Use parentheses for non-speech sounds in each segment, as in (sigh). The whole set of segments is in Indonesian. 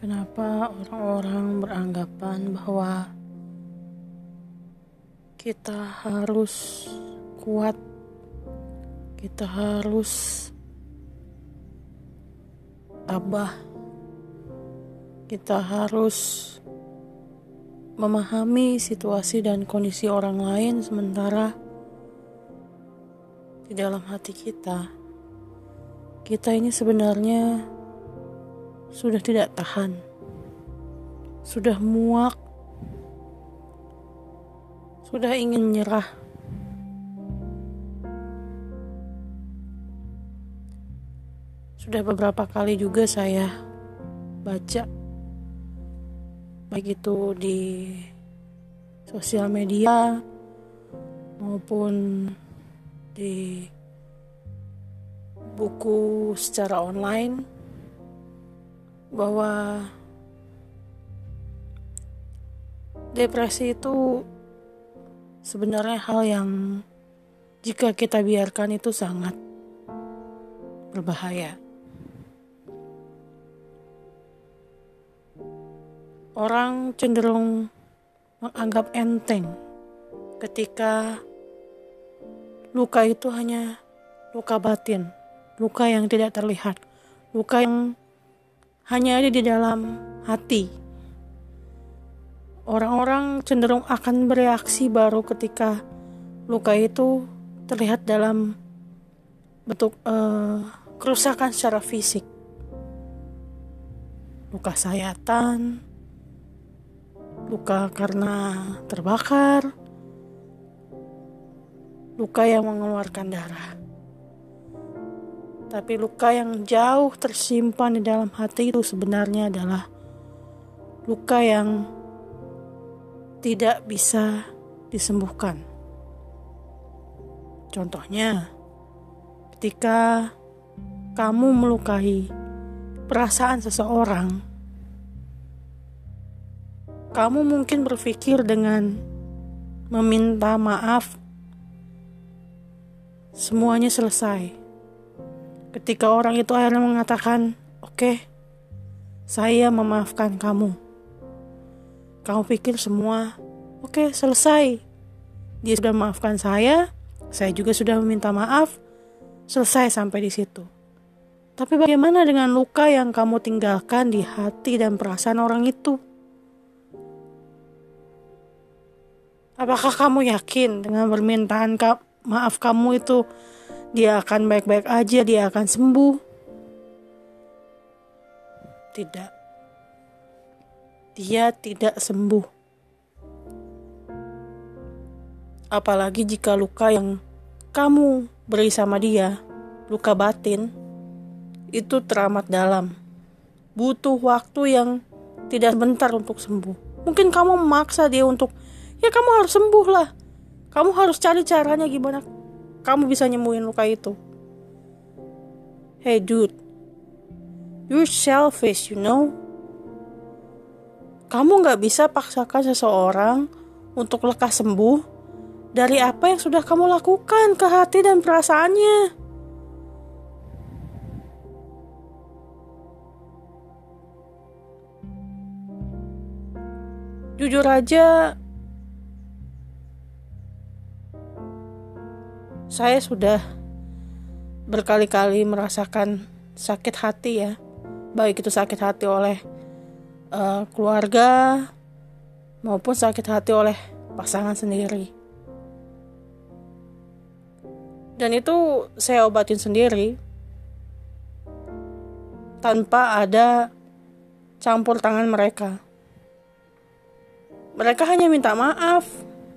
Kenapa orang-orang beranggapan bahwa kita harus kuat, kita harus tabah, kita harus memahami situasi dan kondisi orang lain, sementara di dalam hati kita, kita ini sebenarnya sudah tidak tahan, sudah muak, sudah ingin menyerah. Sudah beberapa kali juga saya baca, baik itu di sosial media maupun di buku secara online bahwa depresi itu sebenarnya hal yang jika kita biarkan itu sangat berbahaya. Orang cenderung menganggap enteng ketika luka itu hanya luka batin, luka yang tidak terlihat, luka yang hanya ada di dalam hati. Orang-orang cenderung akan bereaksi baru ketika luka itu terlihat dalam bentuk uh, kerusakan secara fisik. Luka sayatan, luka karena terbakar, luka yang mengeluarkan darah. Tapi luka yang jauh tersimpan di dalam hati itu sebenarnya adalah luka yang tidak bisa disembuhkan. Contohnya, ketika kamu melukai perasaan seseorang, kamu mungkin berpikir dengan meminta maaf, semuanya selesai Ketika orang itu akhirnya mengatakan, "Oke, okay, saya memaafkan kamu." Kamu pikir semua, "Oke, okay, selesai." Dia sudah memaafkan saya, saya juga sudah meminta maaf, selesai sampai di situ. Tapi bagaimana dengan luka yang kamu tinggalkan di hati dan perasaan orang itu? Apakah kamu yakin dengan permintaan maaf kamu itu dia akan baik-baik aja, dia akan sembuh. Tidak. Dia tidak sembuh. Apalagi jika luka yang kamu beri sama dia, luka batin, itu teramat dalam. Butuh waktu yang tidak sebentar untuk sembuh. Mungkin kamu memaksa dia untuk, ya kamu harus sembuh lah. Kamu harus cari caranya gimana kamu bisa nyembuhin luka itu. Hey dude, you're selfish, you know. Kamu gak bisa paksakan seseorang untuk lekas sembuh dari apa yang sudah kamu lakukan ke hati dan perasaannya. Jujur aja, saya sudah berkali-kali merasakan sakit hati ya. Baik itu sakit hati oleh uh, keluarga maupun sakit hati oleh pasangan sendiri. Dan itu saya obatin sendiri tanpa ada campur tangan mereka. Mereka hanya minta maaf.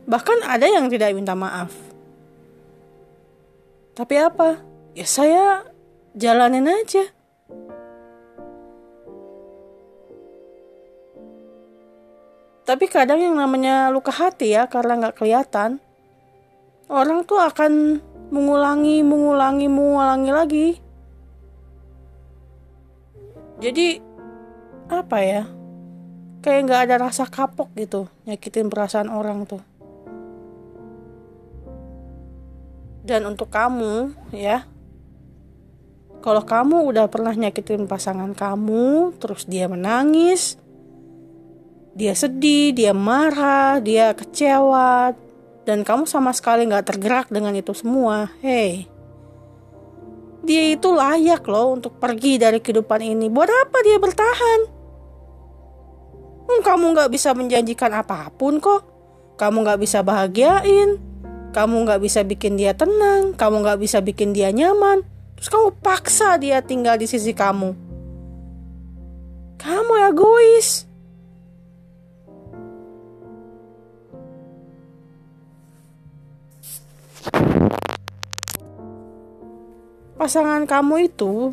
Bahkan ada yang tidak minta maaf tapi apa? Ya saya jalanin aja. Tapi kadang yang namanya luka hati ya karena nggak kelihatan, orang tuh akan mengulangi, mengulangi, mengulangi lagi. Jadi apa ya? Kayak nggak ada rasa kapok gitu nyakitin perasaan orang tuh. Dan untuk kamu ya, Kalau kamu udah pernah nyakitin pasangan kamu, terus dia menangis, dia sedih, dia marah, dia kecewa, dan kamu sama sekali nggak tergerak dengan itu semua. Hey, dia itu layak loh untuk pergi dari kehidupan ini. Buat apa dia bertahan? Hmm, kamu nggak bisa menjanjikan apa pun kok. Kamu nggak bisa bahagiain. Kamu nggak bisa bikin dia tenang. Kamu nggak bisa bikin dia nyaman. Terus kamu paksa dia tinggal di sisi kamu. Kamu egois. Pasangan kamu itu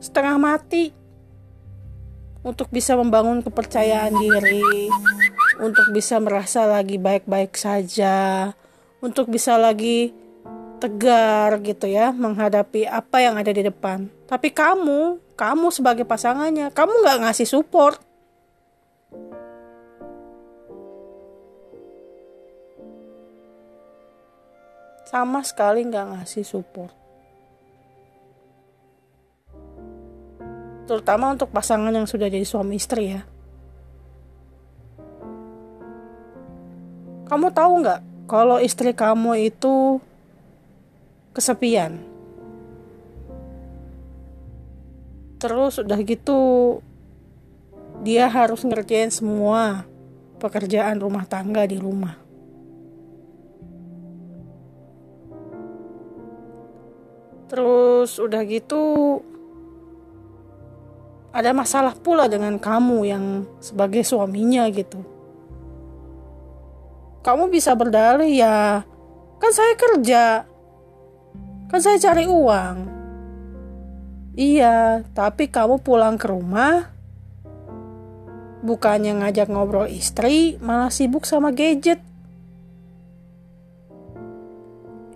setengah mati untuk bisa membangun kepercayaan diri, untuk bisa merasa lagi baik-baik saja, untuk bisa lagi tegar gitu ya menghadapi apa yang ada di depan. Tapi kamu, kamu sebagai pasangannya, kamu nggak ngasih support. Sama sekali nggak ngasih support. Terutama untuk pasangan yang sudah jadi suami istri ya. Kamu tahu nggak kalau istri kamu itu kesepian. Terus udah gitu dia harus ngerjain semua pekerjaan rumah tangga di rumah. Terus udah gitu ada masalah pula dengan kamu yang sebagai suaminya gitu. Kamu bisa berdalih ya, kan saya kerja, Kan saya cari uang. Iya, tapi kamu pulang ke rumah bukannya ngajak ngobrol istri, malah sibuk sama gadget.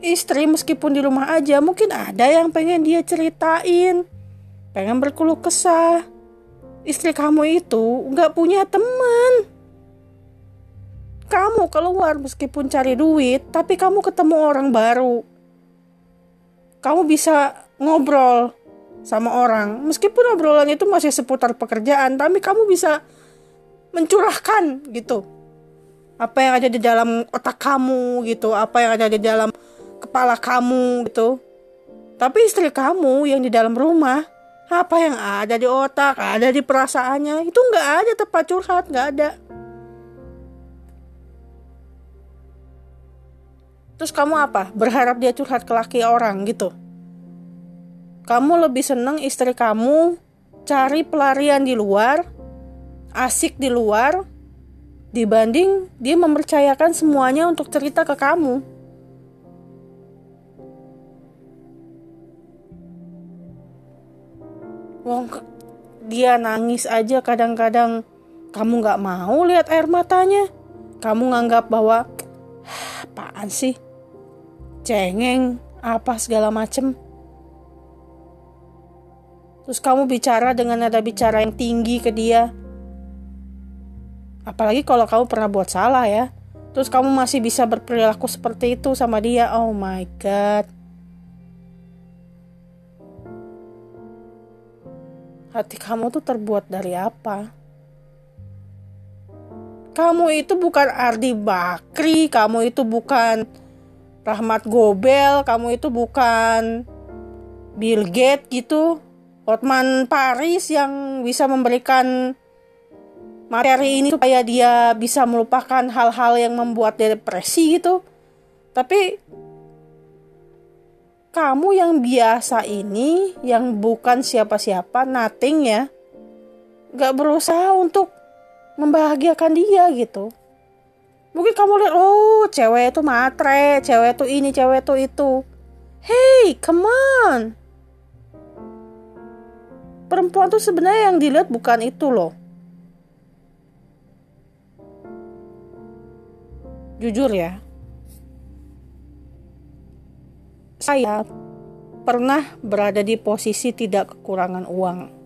Istri meskipun di rumah aja mungkin ada yang pengen dia ceritain, pengen berkeluh kesah. Istri kamu itu nggak punya teman. Kamu keluar meskipun cari duit, tapi kamu ketemu orang baru. Kamu bisa ngobrol sama orang. Meskipun obrolan itu masih seputar pekerjaan tapi kamu bisa mencurahkan gitu. Apa yang ada di dalam otak kamu gitu apa yang ada di dalam kepala kamu gitu. Tapi istri kamu yang di dalam rumah apa yang ada di otak ada di perasaannya itu nggak ada tempat curhat nggak ada Terus kamu apa? Berharap dia curhat ke laki orang gitu. Kamu lebih seneng istri kamu cari pelarian di luar, asik di luar, dibanding dia mempercayakan semuanya untuk cerita ke kamu. Wong dia nangis aja kadang-kadang kamu nggak mau lihat air matanya. Kamu nganggap bahwa apaan sih? Cengeng, apa segala macem. Terus kamu bicara dengan nada bicara yang tinggi ke dia. Apalagi kalau kamu pernah buat salah ya. Terus kamu masih bisa berperilaku seperti itu sama dia. Oh my god. Hati kamu tuh terbuat dari apa? Kamu itu bukan Ardi Bakri, kamu itu bukan Rahmat Gobel, kamu itu bukan Bill Gates gitu. Hotman Paris yang bisa memberikan materi ini supaya dia bisa melupakan hal-hal yang membuat dia depresi gitu. Tapi kamu yang biasa ini, yang bukan siapa-siapa, nothing ya, gak berusaha untuk membahagiakan dia gitu. Mungkin kamu lihat, oh cewek itu matre, cewek itu ini, cewek itu itu. Hey, come on perempuan tuh sebenarnya yang dilihat bukan itu loh. Jujur ya. Saya pernah berada di posisi tidak kekurangan uang.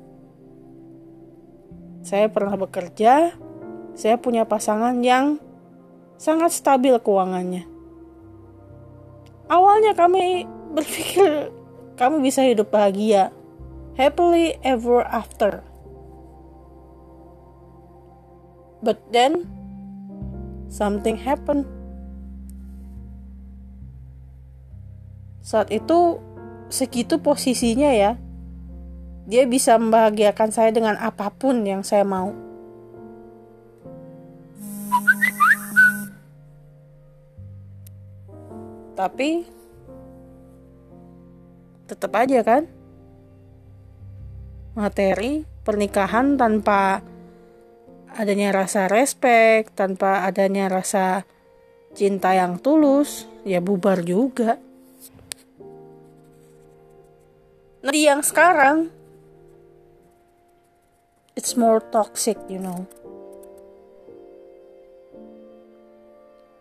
Saya pernah bekerja, saya punya pasangan yang sangat stabil keuangannya. Awalnya kami berpikir kamu bisa hidup bahagia, happily ever after. But then something happened. Saat itu segitu posisinya ya. Dia bisa membahagiakan saya dengan apa pun yang saya mau. Tapi tetap aja kan materi pernikahan tanpa adanya rasa respect, tanpa adanya rasa cinta yang tulus, ya bubar juga. Nah, yang sekarang it's more toxic, you know.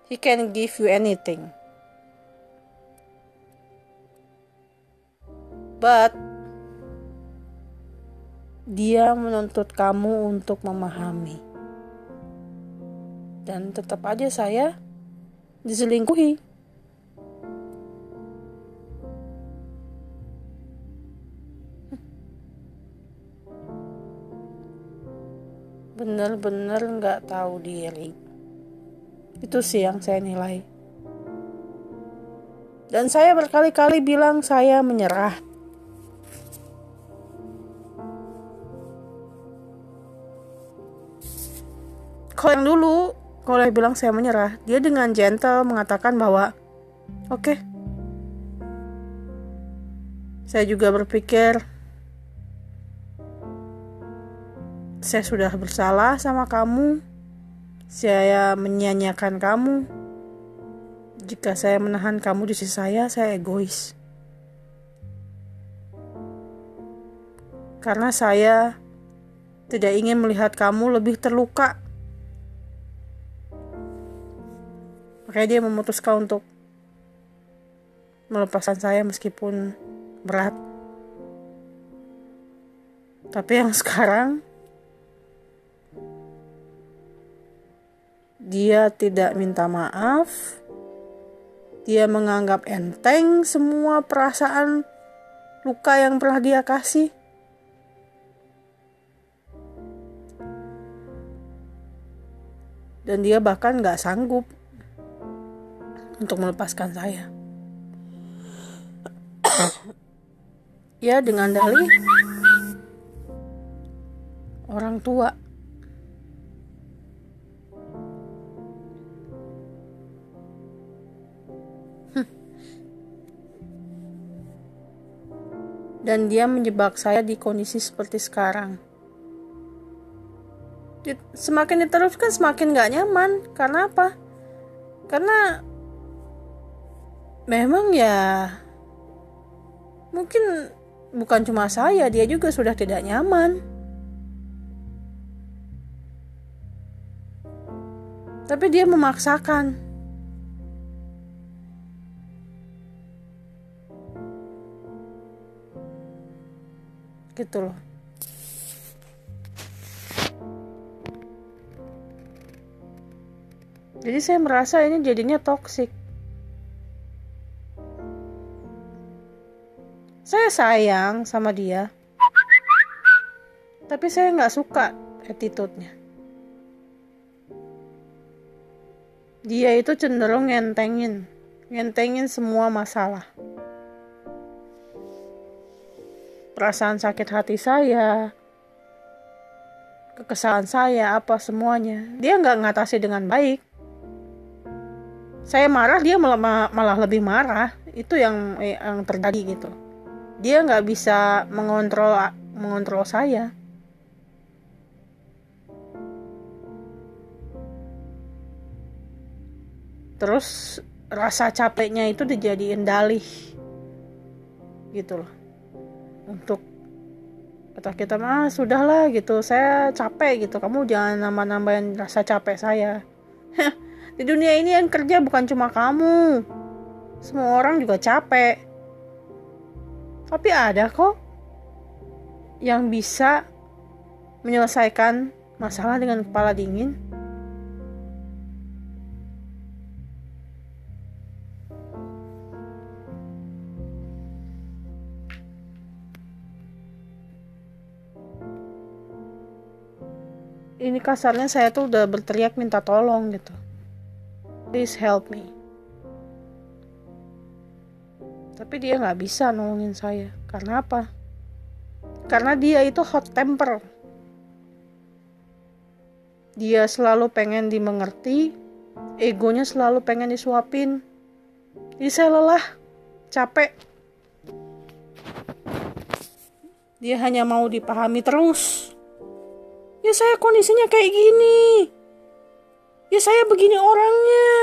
He can give you anything. But dia menuntut kamu untuk memahami. Dan tetap aja saya diselingkuhi. Bener-bener nggak tahu diri. Itu sih yang saya nilai. Dan saya berkali-kali bilang saya menyerah. kalau yang dulu kalau dia bilang saya menyerah dia dengan gentle mengatakan bahwa oke okay, saya juga berpikir saya sudah bersalah sama kamu. Saya menyanyiakan kamu. Jika saya menahan kamu di sisi saya saya egois. Karena saya tidak ingin melihat kamu lebih terluka. Makanya dia memutuskan untuk melepaskan saya meskipun berat. Tapi yang (laughs) sekarang dia tidak minta maaf. Dia menganggap enteng semua perasaan luka yang pernah dia kasih. Dan dia bahkan gak sanggup untuk melepaskan saya. ya dengan dalih orang tua. Dan dia menjebak saya di kondisi seperti sekarang. Semakin diteruskan semakin gak nyaman. Karena apa? Karena memang ya mungkin bukan cuma saya, dia juga sudah tidak nyaman. Tapi dia memaksakan. Gitu loh. Jadi saya merasa ini jadinya toksik. saya sayang sama dia tapi saya nggak suka attitude-nya dia itu cenderung ngentengin ngentengin semua masalah perasaan sakit hati saya kekesalan saya apa semuanya. Dia nggak ngatasi dengan baik. Saya marah dia malah malah lebih marah. Itu yang yang terjadi gitu. Dia nggak bisa mengontrol mengontrol saya. Terus rasa capeknya itu dijadiin dalih gitu loh untuk kata kita mah sudahlah gitu. Saya capek gitu. Kamu jangan nambah-nambahin rasa capek saya. Di dunia ini yang kerja bukan cuma kamu. Semua orang juga capek. Tapi ada kok yang bisa menyelesaikan masalah dengan kepala dingin. Ini kasarnya saya tuh udah berteriak minta tolong gitu. Please help me. Tapi dia nggak bisa nolongin saya. Karena apa? Karena dia itu hot temper. Dia selalu pengen dimengerti. Egonya selalu pengen disuapin. Jadi saya lelah capek. Dia hanya mau dipahami terus ya saya kondisinya kayak gini. Ya saya begini orangnya.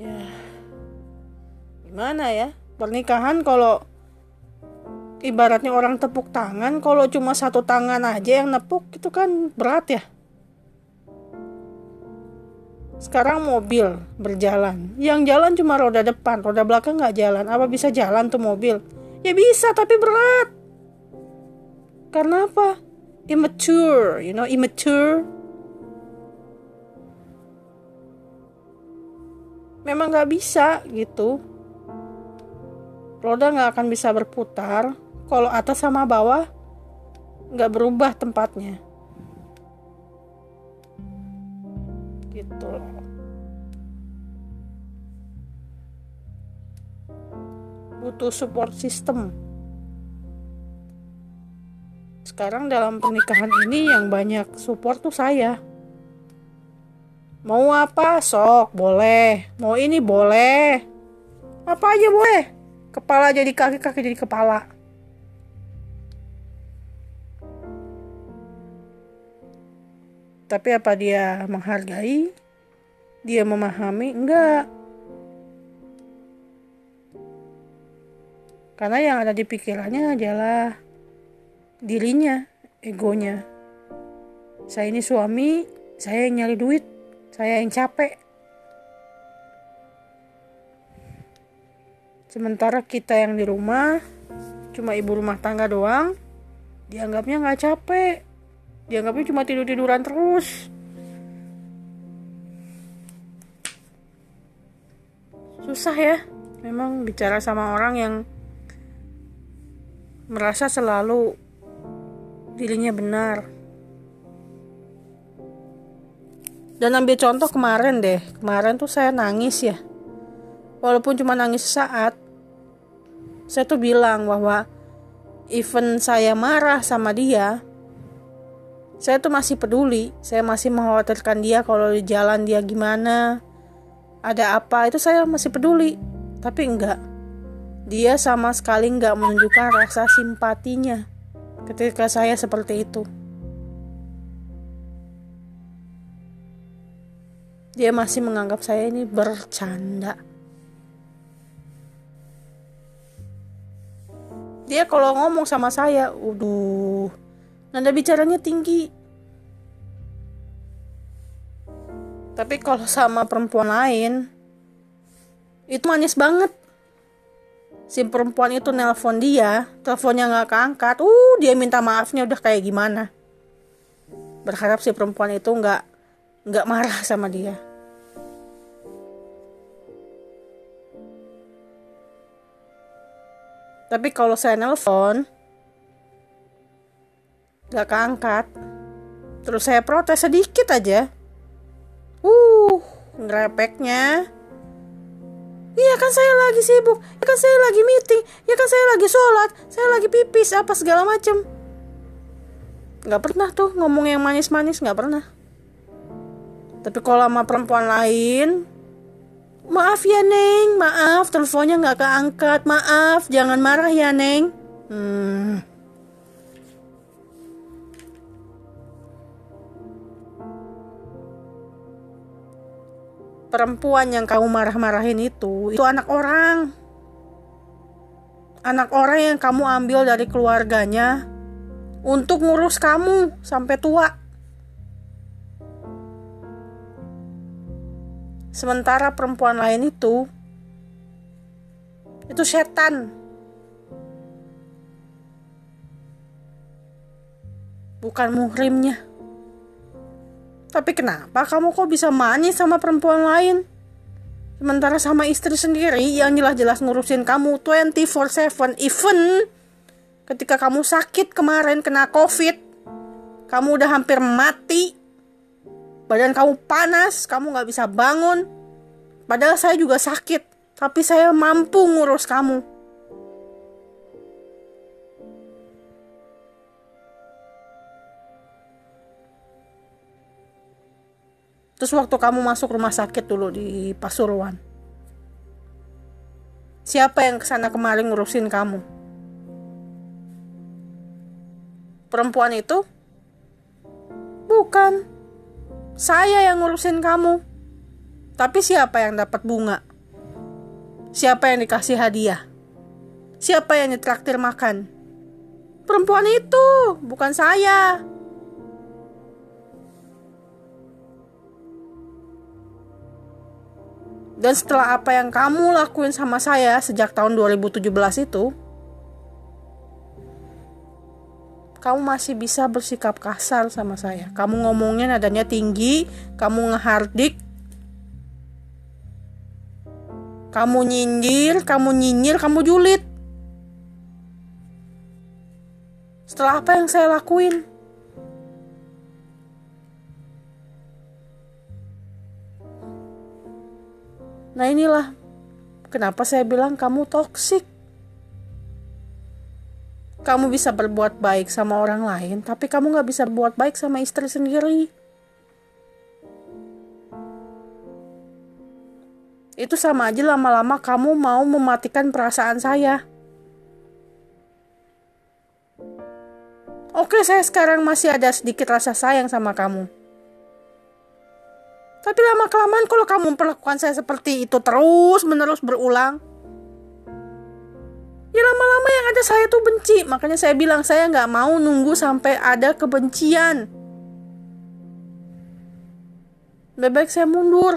Ya gimana ya? Pernikahan kalau ibaratnya orang tepuk tangan kalau cuma satu tangan aja yang nepuk itu kan berat ya. Sekarang mobil berjalan. Yang jalan cuma roda depan roda belakang nggak jalan. Apa bisa jalan tuh mobil? Ya bisa tapi berat karena apa? Immature, you know, immature. Memang gak bisa gitu. Roda gak akan bisa berputar kalau atas sama bawah gak berubah tempatnya. Gitu loh. Butuh support system sekarang dalam pernikahan ini yang banyak support tuh saya. Mau apa? Sok boleh. Mau ini boleh. Apa aja boleh. Kepala jadi kaki kaki jadi kepala. Tapi apa dia menghargai? Dia memahami? Enggak. Karena yang ada di pikirannya adalah dirinya, egonya. Saya ini suami, saya yang nyari duit, saya yang capek. Sementara kita yang di rumah, cuma ibu rumah tangga doang, dianggapnya nggak capek. Dianggapnya cuma tidur-tiduran terus. Susah ya, memang bicara sama orang yang merasa selalu dirinya benar. Dan ambil contoh kemarin deh, kemarin tuh saya nangis ya. Walaupun cuma nangis saat, saya tuh bilang bahwa even saya marah sama dia, saya tuh masih peduli, saya masih mengkhawatirkan dia kalau di jalan dia gimana, ada apa, itu saya masih peduli. Tapi enggak, dia sama sekali enggak menunjukkan rasa simpatinya ketika saya seperti itu. Dia masih menganggap saya ini bercanda. Dia kalau ngomong sama saya, udah nada bicaranya tinggi. Tapi kalau sama perempuan lain, itu manis banget si perempuan itu nelpon dia, teleponnya nggak keangkat, uh dia minta maafnya udah kayak gimana. Berharap si perempuan itu nggak nggak marah sama dia. Tapi kalau saya nelpon, nggak keangkat, terus saya protes sedikit aja, uh, ngerepeknya Iya kan saya lagi sibuk, ya kan saya lagi meeting, ya kan saya lagi sholat, saya lagi pipis, apa segala macem. Gak pernah tuh ngomong yang manis-manis, gak pernah. Tapi kalau sama perempuan lain, maaf ya Neng, maaf teleponnya gak keangkat, maaf, jangan marah ya Neng. Hmm, perempuan yang kamu marah-marahin itu itu anak orang. Anak orang yang kamu ambil dari keluarganya untuk ngurus kamu sampai tua. Sementara perempuan lain itu itu setan. Bukan muhrimnya tapi kenapa kamu kok bisa manis sama perempuan lain? Sementara sama istri sendiri yang jelas-jelas ngurusin kamu 24/7 even ketika kamu sakit kemarin kena covid kamu udah hampir mati badan kamu panas kamu nggak bisa bangun padahal saya juga sakit tapi saya mampu ngurus kamu Terus waktu kamu masuk rumah sakit dulu di Pasuruan. Siapa yang ke sana kemarin ngurusin kamu? Perempuan itu? Bukan. Saya yang ngurusin kamu. Tapi siapa yang dapat bunga? Siapa yang dikasih hadiah? Siapa yang ditraktir makan? Perempuan itu, bukan saya. Dan setelah apa yang kamu lakuin sama saya sejak tahun 2017 itu, kamu masih bisa bersikap kasar sama saya. Kamu ngomongnya nadanya tinggi, kamu ngehardik, kamu nyindir, kamu nyinyir, kamu julid. Setelah apa yang saya lakuin? Nah inilah kenapa saya bilang kamu toksik. Kamu bisa berbuat baik sama orang lain, tapi kamu gak bisa berbuat baik sama istri sendiri. Itu sama aja lama-lama kamu mau mematikan perasaan saya. Oke, saya sekarang masih ada sedikit rasa sayang sama kamu. Tapi lama kelamaan kalau kamu memperlakukan saya seperti itu terus menerus berulang, ya lama-lama yang ada saya tuh benci. Makanya saya bilang saya nggak mau nunggu sampai ada kebencian. Baik saya mundur.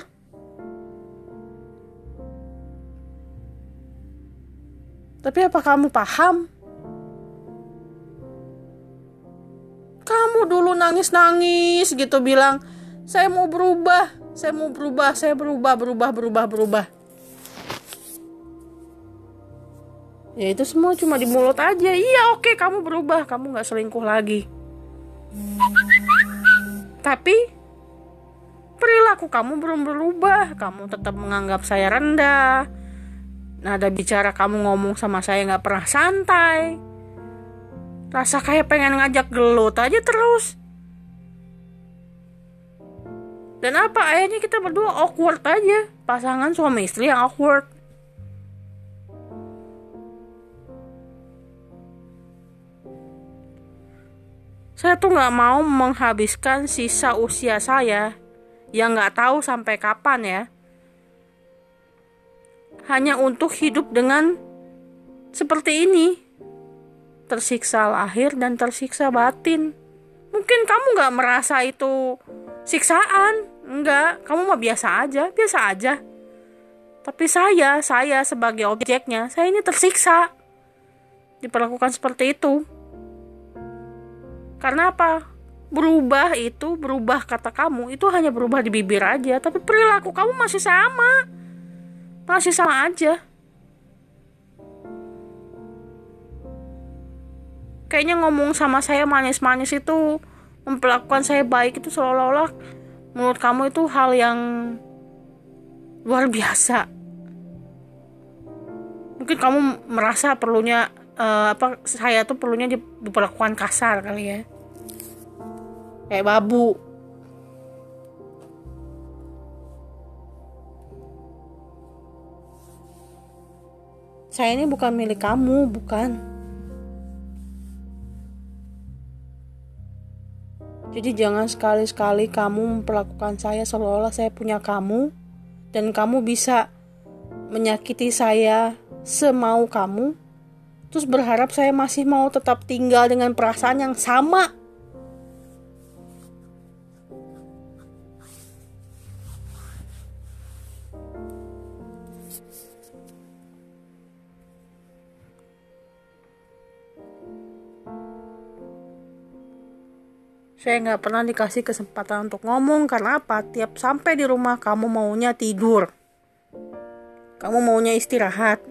Tapi apa kamu paham? Kamu dulu nangis-nangis gitu bilang, saya mau berubah, saya mau berubah, saya berubah, berubah, berubah, berubah. Ya itu semua cuma di mulut aja. Iya oke okay, kamu berubah, kamu nggak selingkuh lagi. Tapi perilaku kamu belum berubah. Kamu tetap menganggap saya rendah. Nada bicara kamu ngomong sama saya nggak pernah santai. Rasa kayak pengen ngajak gelut aja terus. Dan apa akhirnya kita berdua awkward aja. Pasangan suami istri yang awkward. Saya tuh nggak mau menghabiskan sisa usia saya yang nggak tahu sampai kapan ya. Hanya untuk hidup dengan seperti ini. Tersiksa lahir dan tersiksa batin. Mungkin kamu nggak merasa itu siksaan Enggak, kamu mah biasa aja, biasa aja. Tapi saya, saya sebagai objeknya, saya ini tersiksa. Diperlakukan seperti itu. Karena apa? Berubah itu, berubah kata kamu, itu hanya berubah di bibir aja. Tapi perilaku kamu masih sama. Masih sama aja. Kayaknya ngomong sama saya manis-manis itu, memperlakukan saya baik itu seolah-olah menurut kamu itu hal yang luar biasa. Mungkin kamu merasa perlunya uh, apa saya tuh perlunya diperlakukan kasar kali ya. Kayak babu. Saya ini bukan milik kamu bukan Jadi jangan sekali-sekali kamu memperlakukan saya seolah-olah saya punya kamu dan kamu bisa menyakiti saya semau kamu. Terus berharap saya masih mau tetap tinggal dengan perasaan yang sama Saya nggak pernah dikasih kesempatan untuk ngomong karena apa? Tiap sampai di rumah kamu maunya tidur. Kamu maunya istirahat.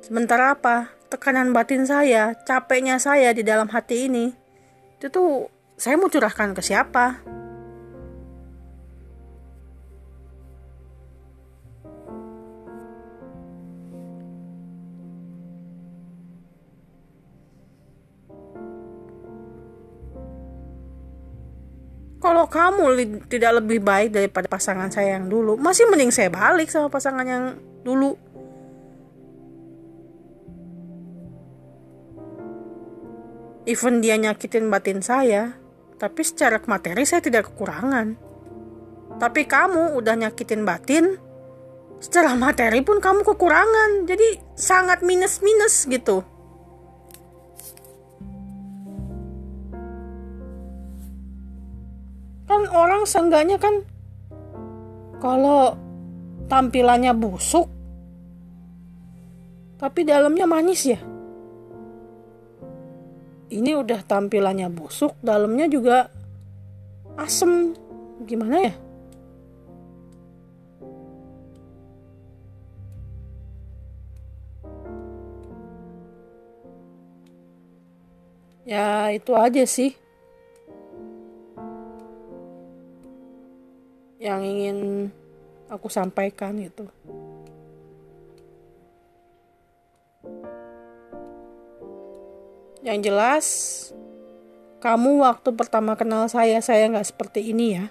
Sementara apa? tekanan batin saya, capeknya saya di dalam hati ini, itu tuh saya mau curahkan ke siapa? Kalau kamu li tidak lebih baik daripada pasangan saya yang dulu, masih mending saya balik sama pasangan yang dulu. Even dia nyakitin batin saya, tapi secara materi saya tidak kekurangan. Tapi kamu udah nyakitin batin, secara materi pun kamu kekurangan. Jadi sangat minus-minus gitu. Kan orang seenggaknya kan kalau tampilannya busuk tapi dalamnya manis ya. Ini udah tampilannya busuk dalamnya juga asem. Gimana ya? Ya itu aja sih yang ingin aku sampaikan itu. Yang jelas, kamu waktu pertama kenal saya, saya nggak seperti ini ya.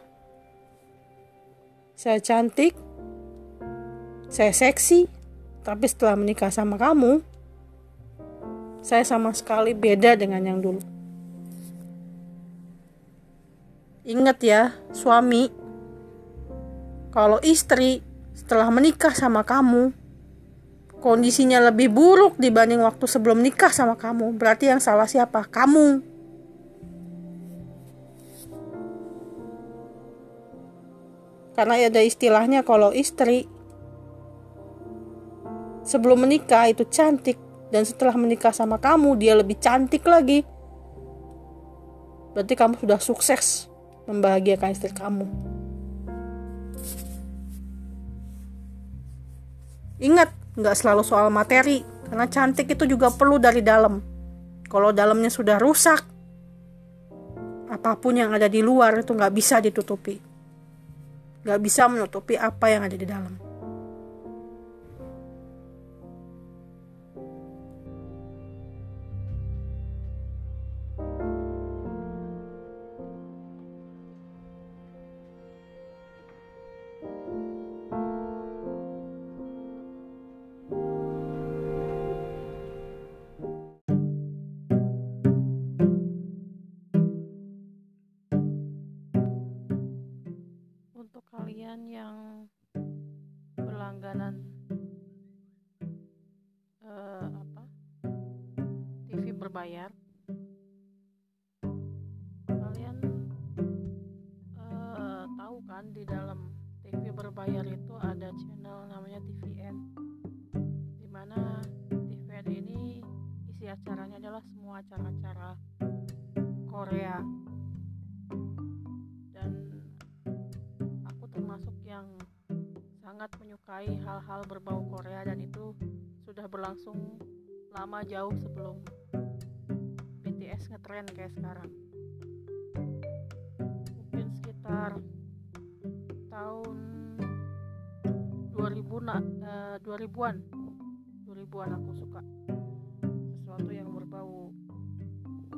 Saya cantik, saya seksi, tapi setelah menikah sama kamu, saya sama sekali beda dengan yang dulu. Ingat ya, suami kalau istri setelah menikah sama kamu kondisinya lebih buruk dibanding waktu sebelum nikah sama kamu, berarti yang salah siapa? Kamu. Karena ada istilahnya kalau istri sebelum menikah itu cantik dan setelah menikah sama kamu dia lebih cantik lagi. Berarti kamu sudah sukses membahagiakan istri kamu. Ingat, nggak selalu soal materi, karena cantik itu juga perlu dari dalam. Kalau dalamnya sudah rusak, apa pun yang ada di luar itu nggak bisa ditutupi. Nggak bisa menutupi apa yang ada di dalam. Berlangsung lama jauh sebelum BTS ngetren kayak sekarang. Mungkin sekitar tahun 2000 na, uh, 2000-an 2000-an aku suka. Sesuatu yang berbau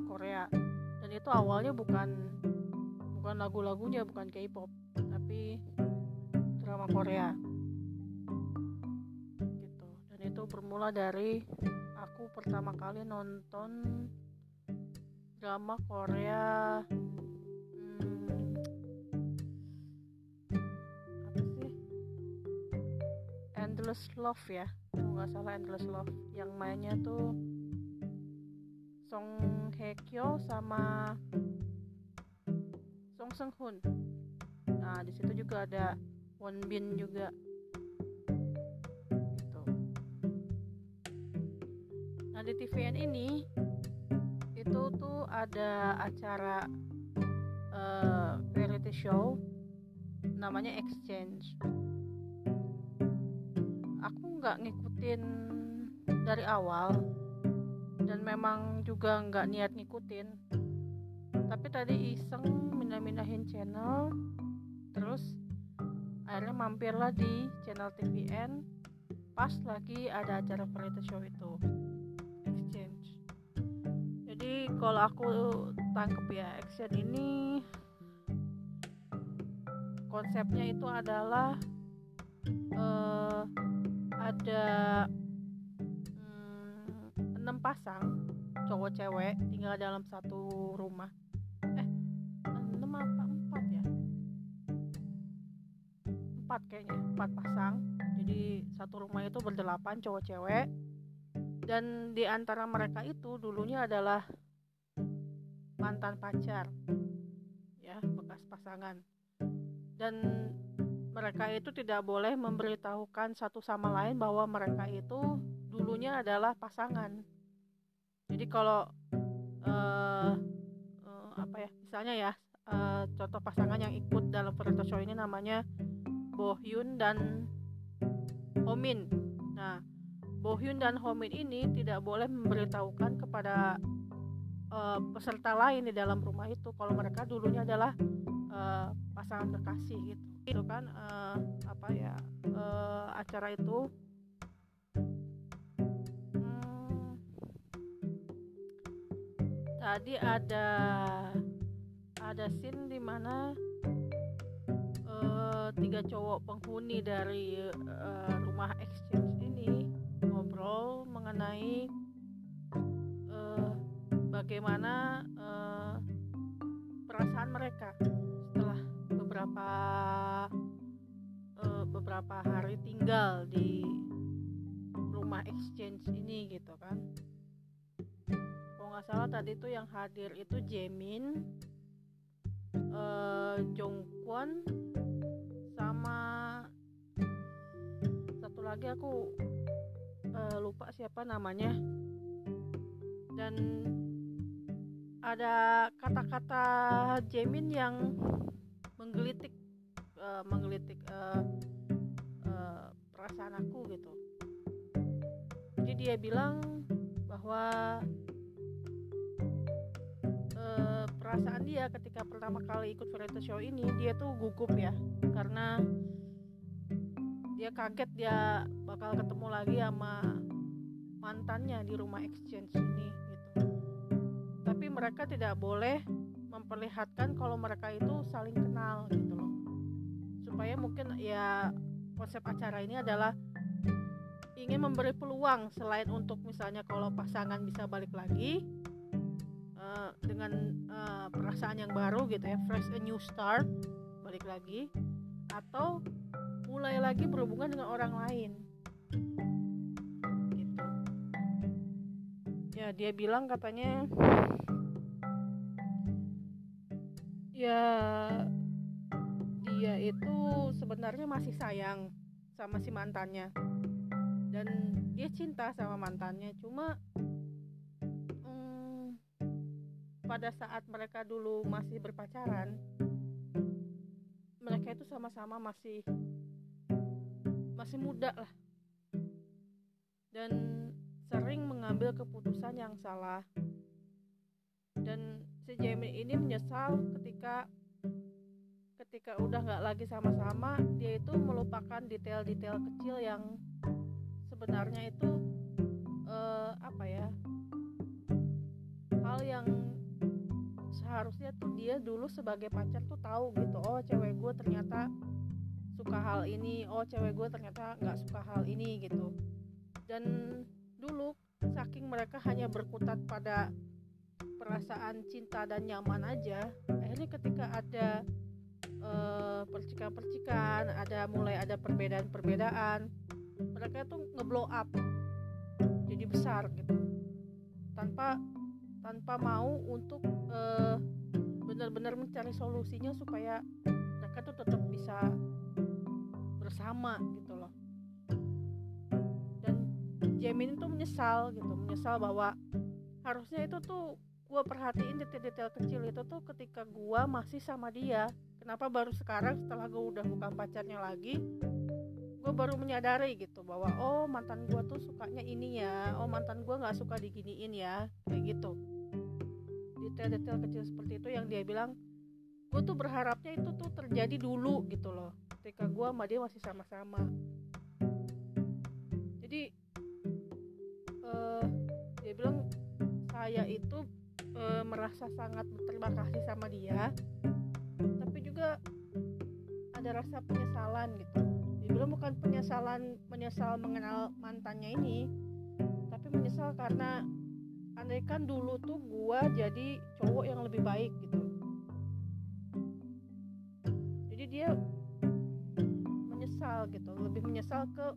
Korea. Dan itu awalnya bukan bukan lagu-lagunya bukan K-pop tapi drama Korea bermula dari aku pertama kali nonton drama Korea hmm, apa sih? Endless Love ya kalau nggak salah Endless Love. Yang mainnya tuh Song Hye Kyo sama Song Seung Hoon nah di situ juga ada Won Bin juga Nah di TVN ini itu tuh ada acara uh, variety show namanya Exchange. Aku nggak ngikutin dari awal dan memang juga nggak niat ngikutin tapi tadi iseng mindah-mindahin channel terus akhirnya mampirlah di channel TVN pas lagi ada acara variety show itu jadi kalau aku tangkep ya exchange ini konsepnya itu adalah uh, ada hmm, enam pasang cowok cewek tinggal dalam satu rumah. Eh enam apa empat ya? Empat kayaknya empat pasang. Jadi satu rumah itu berdelapan cowok cewek dan di antara mereka itu dulunya adalah mantan pacar ya bekas pasangan dan mereka itu tidak boleh memberitahukan satu sama lain bahwa mereka itu dulunya adalah pasangan. Jadi kalau uh, uh, apa ya, misalnya ya uh, contoh pasangan yang ikut dalam foto show ini namanya Bohyun dan Homin. Nah, Bohyun dan Homin ini tidak boleh memberitahukan kepada uh, peserta lain di dalam rumah itu kalau mereka dulunya adalah uh, pasangan kekasih gitu. Itu kan uh, apa ya uh, acara itu. Hmm, tadi ada ada scene di mana uh, tiga cowok penghuni dari uh, rumah exchange ini ngobrol mengenai uh, bagaimana uh, perasaan mereka setelah beberapa uh, beberapa hari tinggal di rumah exchange ini gitu kan. Kalau nggak salah tadi tuh yang hadir itu Jamin uh, Jongkwon sama satu lagi aku uh, lupa siapa namanya. Dan ada kata-kata Jamin yang menggelitik uh, menggelitik uh, uh, perasaan aku gitu. Jadi dia bilang bahwa uh, perasaan dia ketika pertama kali ikut variety show ini dia tuh gugup ya. Karena dia kaget dia bakal ketemu lagi sama mantannya di rumah exchange ini gitu. Tapi mereka tidak boleh memperlihatkan kalau mereka itu saling kenal gitu loh. Supaya mungkin ya konsep acara ini adalah ingin memberi peluang selain untuk misalnya kalau pasangan bisa balik lagi uh, dengan uh, perasaan yang baru gitu ya fresh a new start balik lagi atau mulai lagi berhubungan dengan orang lain. Gitu. Ya dia bilang katanya ya dia itu sebenarnya masih sayang sama si mantannya. Dan dia cinta sama mantannya cuma hmm, pada saat mereka dulu masih berpacaran mereka itu sama-sama masih masih muda lah. Dan sering mengambil keputusan yang salah. Dan si Jamie ini menyesal ketika ketika udah nggak lagi sama-sama dia itu melupakan detail-detail kecil yang sebenarnya itu uh, apa ya hal yang seharusnya tuh dia dulu sebagai pacar tuh tahu gitu oh cewek gue ternyata suka hal ini oh cewek gue ternyata nggak suka hal ini gitu. Dan dulu saking mereka hanya berkutat pada perasaan cinta dan nyaman aja akhirnya ketika ada uh, percikan-percikan ada mulai ada perbedaan-perbedaan mereka tuh ngeblow up jadi besar gitu. Tanpa tanpa mau untuk uh, benar-benar mencari solusinya supaya mereka tuh tetap bisa bersama gitu loh. Dan Jamin itu menyesal gitu menyesal bahwa harusnya itu tuh gue perhatiin detail-detail kecil itu tuh ketika gue masih sama dia. Kenapa baru sekarang setelah gue udah bukan pacarnya lagi gue baru menyadari gitu bahwa oh mantan gue tuh sukanya ini ya. Oh mantan gue nggak suka diginiin ya. Kayak gitu. Detail-detail kecil seperti itu yang dia bilang gue tuh berharapnya itu tuh terjadi dulu gitu loh ketika gue sama dia masih sama-sama. Jadi uh, dia bilang saya itu uh, merasa sangat berterima kasih sama dia tapi juga ada rasa penyesalan gitu. Dia bilang bukan penyesalan menyesal mengenal mantannya ini tapi menyesal karena andai kan dulu tuh gua jadi cowok yang lebih baik gitu. Jadi dia menyesal gitu lebih menyesal ke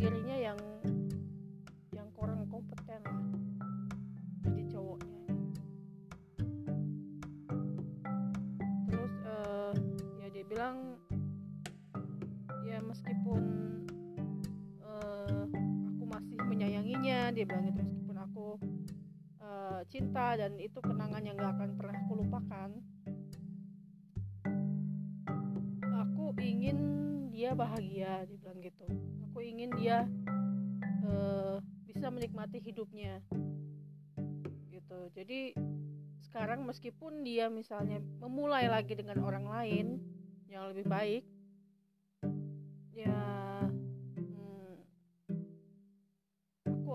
dirinya yang yang kurang kompeten lah jadi cowoknya. Terus uh, ya dia bilang ya meskipun menyayanginya dia bilang itu meskipun aku uh, cinta dan itu kenangan yang gak akan pernah aku lupakan ingin dia bahagia dia bilang gitu. Aku ingin dia uh, bisa menikmati hidupnya. Gitu. Jadi sekarang meskipun dia misalnya memulai lagi dengan orang lain yang lebih baik ya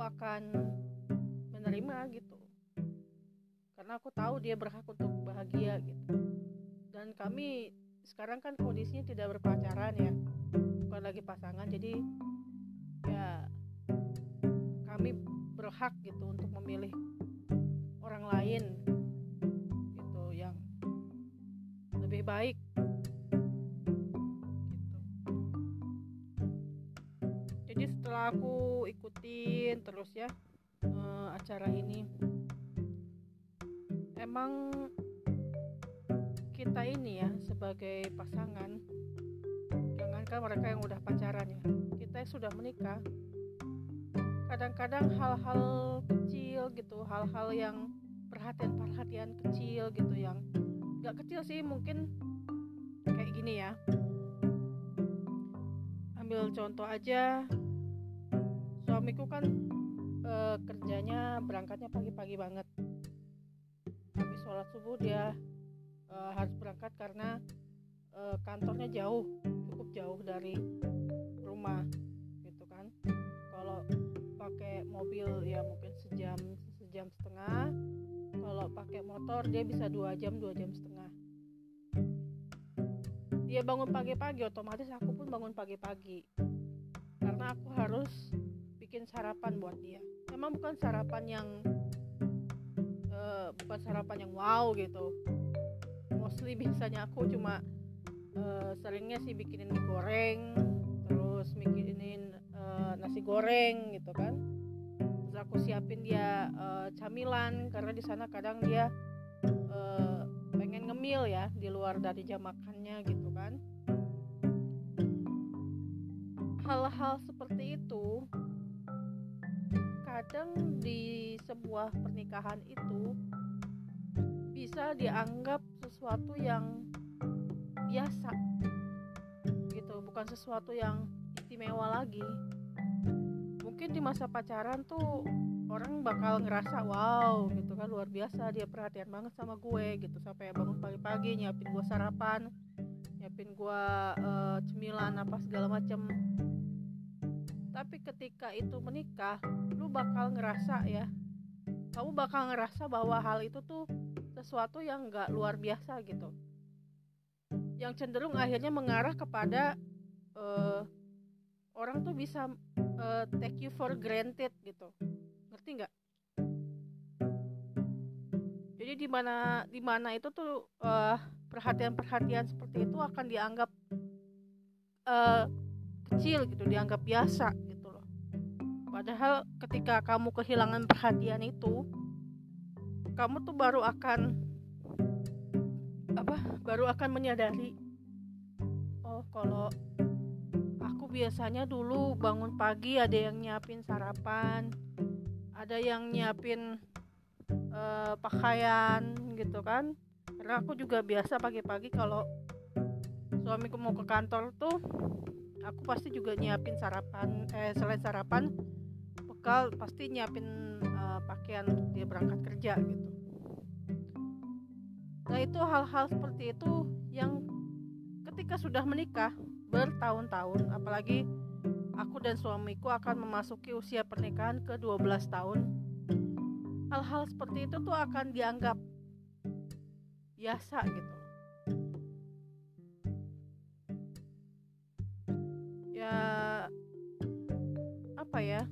akan menerima gitu. Karena aku tahu dia berhak untuk bahagia gitu. Dan kami sekarang kan kondisinya tidak berpacaran ya bukan lagi pasangan jadi ya kami berhak gitu untuk memilih orang lain gitu yang lebih baik. Setelah aku ikutin terus ya uh, acara ini emang kita ini ya sebagai pasangan. Jangankan mereka yang udah pacaran ya. Kita yang sudah menikah. Kadang-kadang hal-hal kecil gitu hal-hal yang perhatian-perhatian kecil gitu yang gak kecil sih mungkin kayak gini ya. Ambil contoh aja. Suamiku kan uh, kerjanya berangkatnya pagi-pagi banget. Habis sholat subuh dia uh, harus berangkat karena uh, kantornya jauh cukup jauh dari rumah gitu kan. Kalau pakai mobil ya mungkin sejam sejam setengah. Kalau pakai motor dia bisa dua jam dua jam setengah. Dia bangun pagi-pagi otomatis aku pun bangun pagi-pagi. Karena aku harus bikin sarapan buat dia. Emang bukan sarapan yang uh, bukan sarapan yang wow gitu mostly biasanya aku cuma uh, seringnya sih bikinin mie goreng terus bikinin uh, nasi goreng gitu kan. Terus aku siapin dia uh, camilan karena di sana kadang dia uh, pengen ngemil ya di luar dari jam makannya gitu kan. Hal-hal seperti itu kadang di sebuah pernikahan itu bisa dianggap sesuatu yang biasa gitu bukan sesuatu yang istimewa lagi. Mungkin di masa pacaran tuh orang bakal ngerasa wow gitu kan luar biasa dia perhatian banget sama gue gitu. Sampai bangun pagi-pagi nyiapin gue sarapan nyiapin gue uh, cemilan apa segala macem. Tapi ketika itu menikah lu bakal ngerasa ya kamu bakal ngerasa bahwa hal itu tuh sesuatu yang gak luar biasa gitu. Yang cenderung akhirnya mengarah kepada uh, orang tuh bisa uh, take you for granted gitu. Ngerti nggak? Jadi di mana di mana itu tuh uh, perhatian-perhatian seperti itu akan dianggap uh, kecil gitu dianggap biasa gitu loh. Padahal ketika kamu kehilangan perhatian itu kamu tuh baru akan apa baru akan menyadari oh kalau aku biasanya dulu bangun pagi ada yang nyiapin sarapan ada yang nyiapin uh, pakaian gitu kan. Karena aku juga biasa pagi-pagi kalau suamiku mau ke kantor tuh aku pasti juga nyiapin sarapan eh selain sarapan bekal pasti nyiapin uh, pakaian dia berangkat kerja gitu. Nah itu hal-hal seperti itu yang ketika sudah menikah bertahun-tahun apalagi aku dan suamiku akan memasuki usia pernikahan ke 12 tahun hal-hal seperti itu tuh akan dianggap biasa gitu. Ya apa ya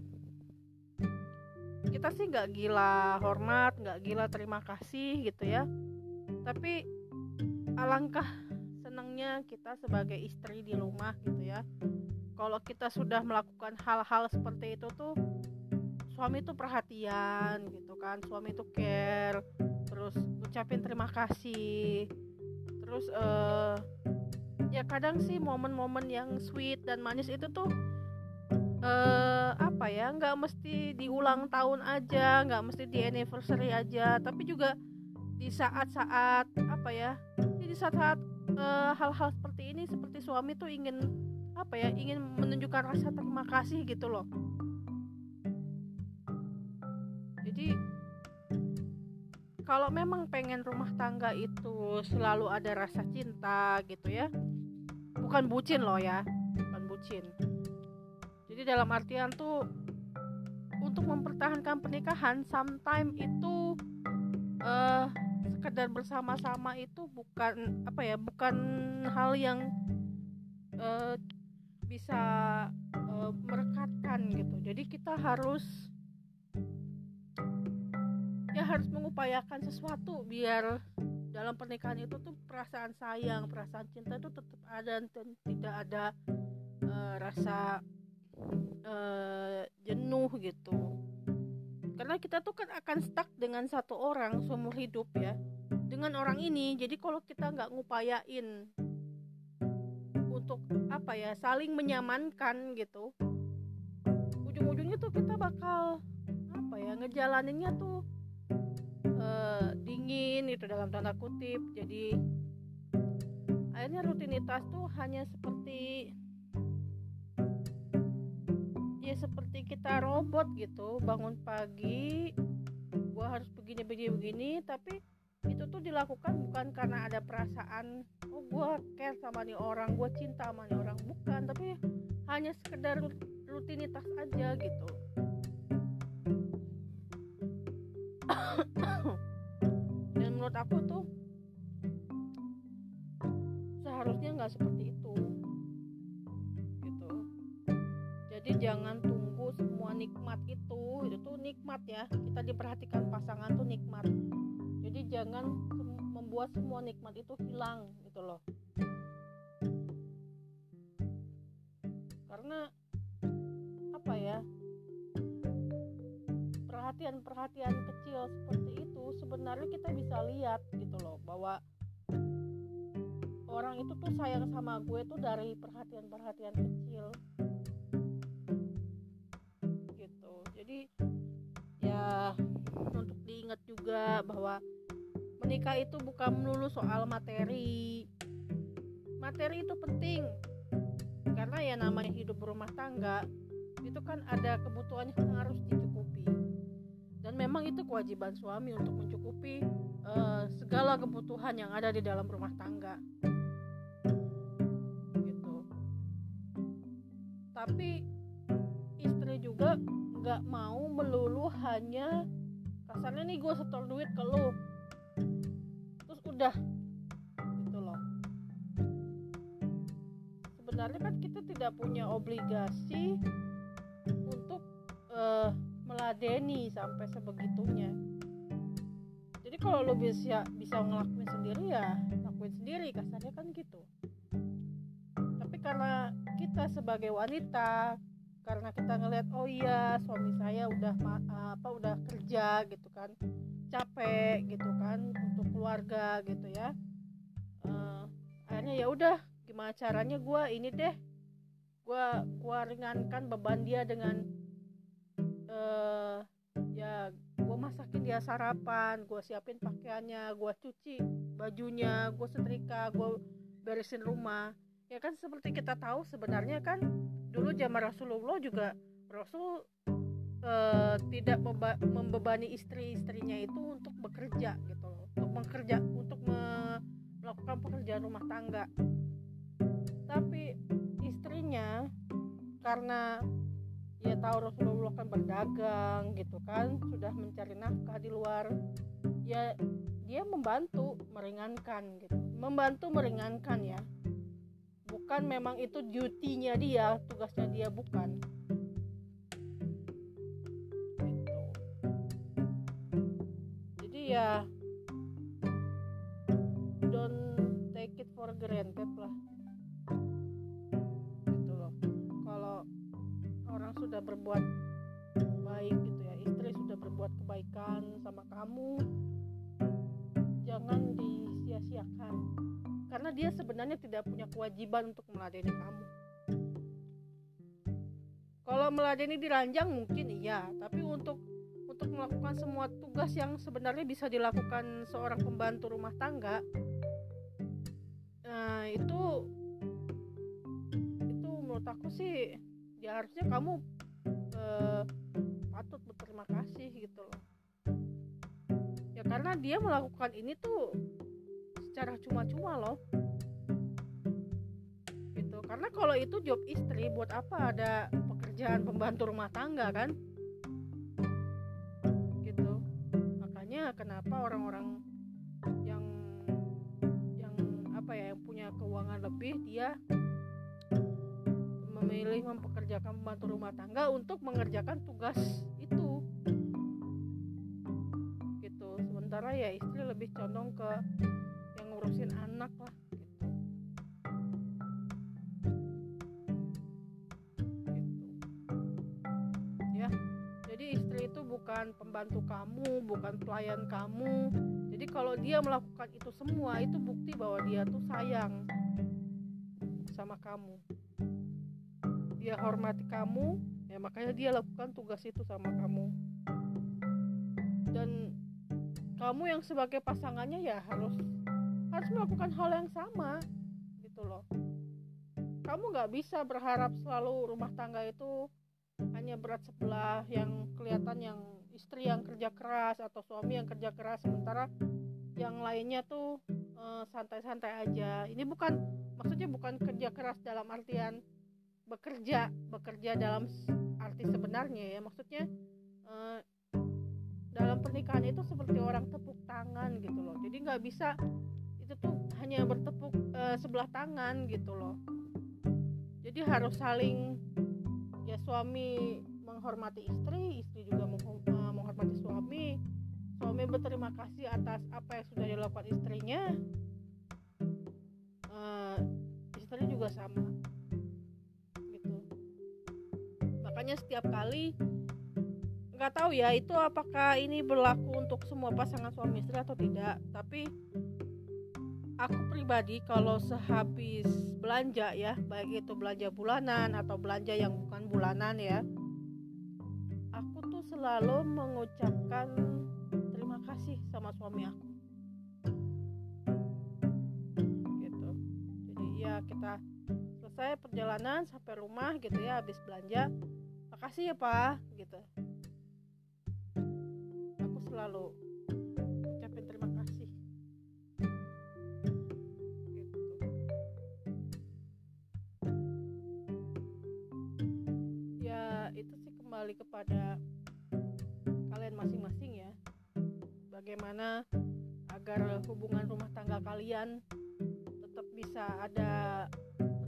kita sih nggak gila hormat nggak gila terima kasih gitu ya. Tapi alangkah senangnya kita sebagai istri di rumah gitu ya. Kalau kita sudah melakukan hal-hal seperti itu tuh suami itu perhatian gitu kan suami itu care terus ucapin terima kasih terus uh, ya kadang sih momen-momen yang sweet dan manis itu tuh uh, apa ya nggak mesti di ulang tahun aja nggak mesti di anniversary aja tapi juga di saat-saat apa ya di saat-saat uh, hal-hal seperti ini seperti suami tuh ingin apa ya ingin menunjukkan rasa terima kasih gitu loh. Jadi kalau memang pengen rumah tangga itu selalu ada rasa cinta gitu ya bukan bucin loh ya bukan bucin jadi dalam artian tuh untuk mempertahankan pernikahan sometimes itu uh, sekedar bersama-sama itu bukan apa ya bukan hal yang uh, bisa uh, merekatkan gitu. Jadi kita harus ya harus mengupayakan sesuatu biar dalam pernikahan itu tuh perasaan sayang perasaan cinta itu tetap ada dan tidak ada uh, rasa uh, jenuh gitu. Karena kita tuh kan akan stuck dengan satu orang seumur hidup ya dengan orang ini. Jadi kalau kita nggak ngupayain untuk apa ya saling menyamankan gitu ujung-ujungnya tuh kita bakal apa ya ngejalaninnya tuh uh, dingin itu dalam tanda kutip. Jadi akhirnya rutinitas tuh hanya seperti ya seperti kita robot gitu bangun pagi gua harus begini begini begini tapi itu tuh dilakukan bukan karena ada perasaan oh gue care sama nih orang gue cinta sama nih orang bukan tapi hanya sekedar rutinitas aja gitu. (coughs) Dan menurut aku tuh seharusnya nggak seperti itu jadi jangan tunggu semua nikmat itu itu tuh nikmat ya. Kita diperhatikan pasangan tuh nikmat. Jadi jangan membuat semua nikmat itu hilang gitu loh. Karena apa ya? Perhatian-perhatian kecil seperti itu sebenarnya kita bisa lihat gitu loh bahwa orang itu tuh sayang sama gue tuh dari perhatian-perhatian kecil ya untuk diingat juga bahwa menikah itu bukan melulu soal materi. Materi itu penting. Karena ya namanya hidup berumah tangga itu kan ada kebutuhan yang harus dicukupi. Dan memang itu kewajiban suami untuk mencukupi uh, segala kebutuhan yang ada di dalam rumah tangga. Gitu. Tapi nggak mau melulu hanya kasarnya nih gue setor duit ke lu. Udah gitu loh. Sebenarnya kan kita tidak punya obligasi untuk uh, meladeni sampai sebegitunya. Jadi kalau lo bisa bisa ngelakuin sendiri ya lakuin sendiri kasarnya kan gitu. Tapi karena kita sebagai wanita karena kita ngelihat oh iya suami saya udah apa udah kerja gitu kan. Capek gitu kan untuk keluarga gitu ya. Uh, akhirnya ya udah gimana caranya gue ini deh gue gua ringankan beban dia dengan uh, ya gue masakin dia sarapan gue siapin pakaiannya gue cuci bajunya gue setrika gue beresin rumah ya kan seperti kita tahu sebenarnya kan dulu zaman Rasulullah juga Rasul uh, tidak membebani istri-istrinya itu untuk bekerja gitu loh. Untuk bekerja untuk me melakukan pekerjaan rumah tangga. Tapi istrinya karena ya tahu Rasulullah kan berdagang gitu kan sudah mencari nafkah di luar ya dia membantu meringankan gitu. Membantu meringankan ya bukan memang itu duty-nya dia tugasnya dia bukan? Gitu. jadi ya don't take it for granted lah. Gitu loh. Kalau orang sudah berbuat baik gitu ya istri sudah berbuat kebaikan sama kamu jangan disia-siakan karena dia sebenarnya tidak punya kewajiban untuk meladeni kamu. Kalau meladeni diranjang mungkin iya tapi untuk untuk melakukan semua tugas yang sebenarnya bisa dilakukan seorang pembantu rumah tangga nah itu itu menurut aku sih ya harusnya kamu eh, patut berterima kasih gitu loh. Ya karena dia melakukan ini tuh secara cuma-cuma loh. Gitu. Karena kalau itu job istri buat apa ada pekerjaan pembantu rumah tangga kan? Gitu. Makanya kenapa orang-orang yang yang apa ya yang punya keuangan lebih dia memilih mempekerjakan pembantu rumah tangga untuk mengerjakan tugas itu. Gitu. Sementara ya istri lebih condong ke ngurusin anak lah gitu. gitu. Ya jadi istri itu bukan pembantu kamu bukan pelayan kamu. Jadi kalau dia melakukan itu semua itu bukti bahwa dia tuh sayang sama kamu. Dia hormati kamu ya makanya dia lakukan tugas itu sama kamu. Dan kamu yang sebagai pasangannya ya harus harus melakukan hal yang sama gitu loh. Kamu nggak bisa berharap selalu rumah tangga itu hanya berat sebelah yang kelihatan yang istri yang kerja keras atau suami yang kerja keras sementara yang lainnya tuh eh, santai-santai uh, aja. Ini bukan maksudnya bukan kerja keras dalam artian bekerja bekerja dalam arti sebenarnya ya. Maksudnya uh, dalam pernikahan itu seperti orang tepuk tangan gitu loh. Jadi nggak bisa hanya bertepuk uh, sebelah tangan gitu loh. Jadi harus saling ya suami menghormati istri istri juga eh, menghormati suami. Suami berterima kasih atas apa yang sudah dilakukan istrinya. Uh, istri juga sama gitu. Makanya setiap kali nggak tahu ya itu apakah ini berlaku untuk semua pasangan suami istri atau tidak tapi aku pribadi kalau sehabis belanja ya baik itu belanja bulanan atau belanja yang bukan bulanan ya aku tuh selalu mengucapkan terima kasih sama suami aku. Gitu. Jadi ya kita selesai perjalanan sampai rumah gitu ya habis belanja makasih ya pak gitu. Aku selalu kembali kepada kalian masing-masing ya. Bagaimana agar hubungan rumah tangga kalian tetap bisa ada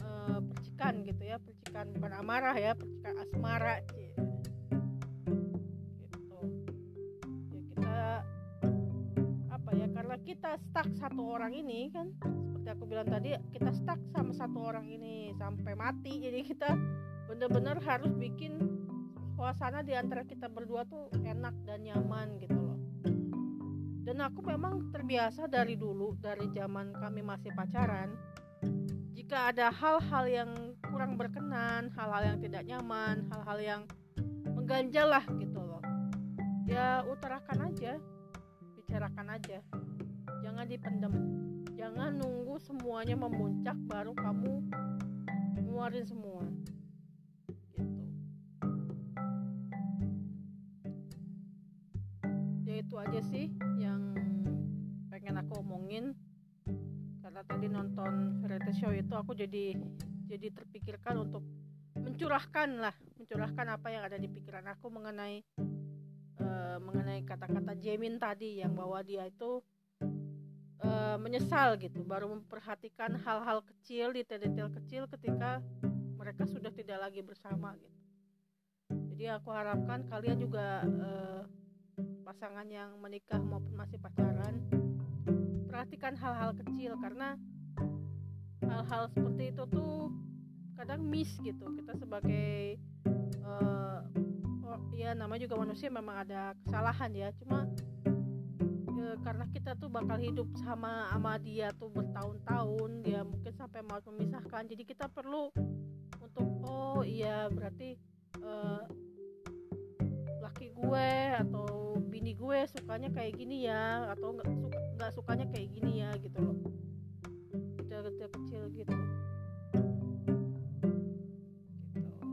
uh, percikan gitu ya percikan bukan amarah ya percikan asmara gitu. Ya kita apa ya karena kita stuck satu orang ini kan seperti aku bilang tadi kita stuck sama satu orang ini sampai mati jadi kita benar-benar harus bikin suasana di antara kita berdua tuh enak dan nyaman gitu loh. Dan aku memang terbiasa dari dulu dari zaman kami masih pacaran jika ada hal-hal yang kurang berkenan hal-hal yang tidak nyaman hal-hal yang mengganjal lah gitu loh. Ya utarakan aja bicarakan aja. Jangan dipendam jangan nunggu semuanya memuncak baru kamu ngeluarin semua aja sih yang pengen aku omongin. Karena tadi nonton variety show itu aku jadi jadi terpikirkan untuk mencurahkan lah mencurahkan apa yang ada di pikiran aku mengenai uh, mengenai kata-kata Jamin tadi yang bahwa dia itu uh, menyesal gitu baru memperhatikan hal-hal kecil detail-detail kecil ketika mereka sudah tidak lagi bersama gitu. Jadi aku harapkan kalian juga uh, pasangan yang menikah maupun masih pacaran perhatikan hal-hal kecil karena hal-hal seperti itu tuh kadang miss gitu. Kita sebagai uh, oh, ya namanya juga manusia memang ada kesalahan ya. Cuma karena kita tuh bakal hidup sama sama dia tuh bertahun-tahun dia mungkin sampai mau memisahkan. Jadi kita perlu untuk oh iya berarti uh, gue atau bini gue sukanya kayak gini ya atau nggak suka nggak sukanya kayak gini ya gitu loh. Detail-detail kecil gitu. Gitu.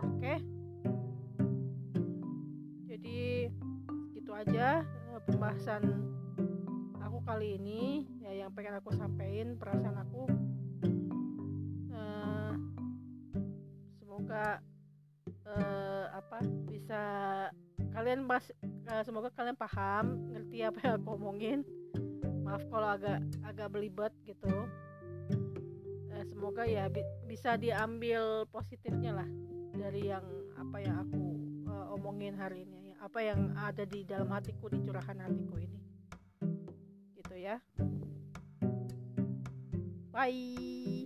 Oke. Jadi gitu aja pembahasan aku kali ini. Ya yang pengen aku sampaikan perasaan aku. Uh, semoga uh, apa bisa kalian mas uh, semoga kalian paham ngerti apa yang aku omongin. Maaf kalau agak agak belibet gitu. Uh, semoga ya bi bisa diambil positifnya lah dari yang apa yang aku uh, omongin hari ini. Apa yang ada di dalam hatiku di curahan hatiku ini. Gitu ya. Bye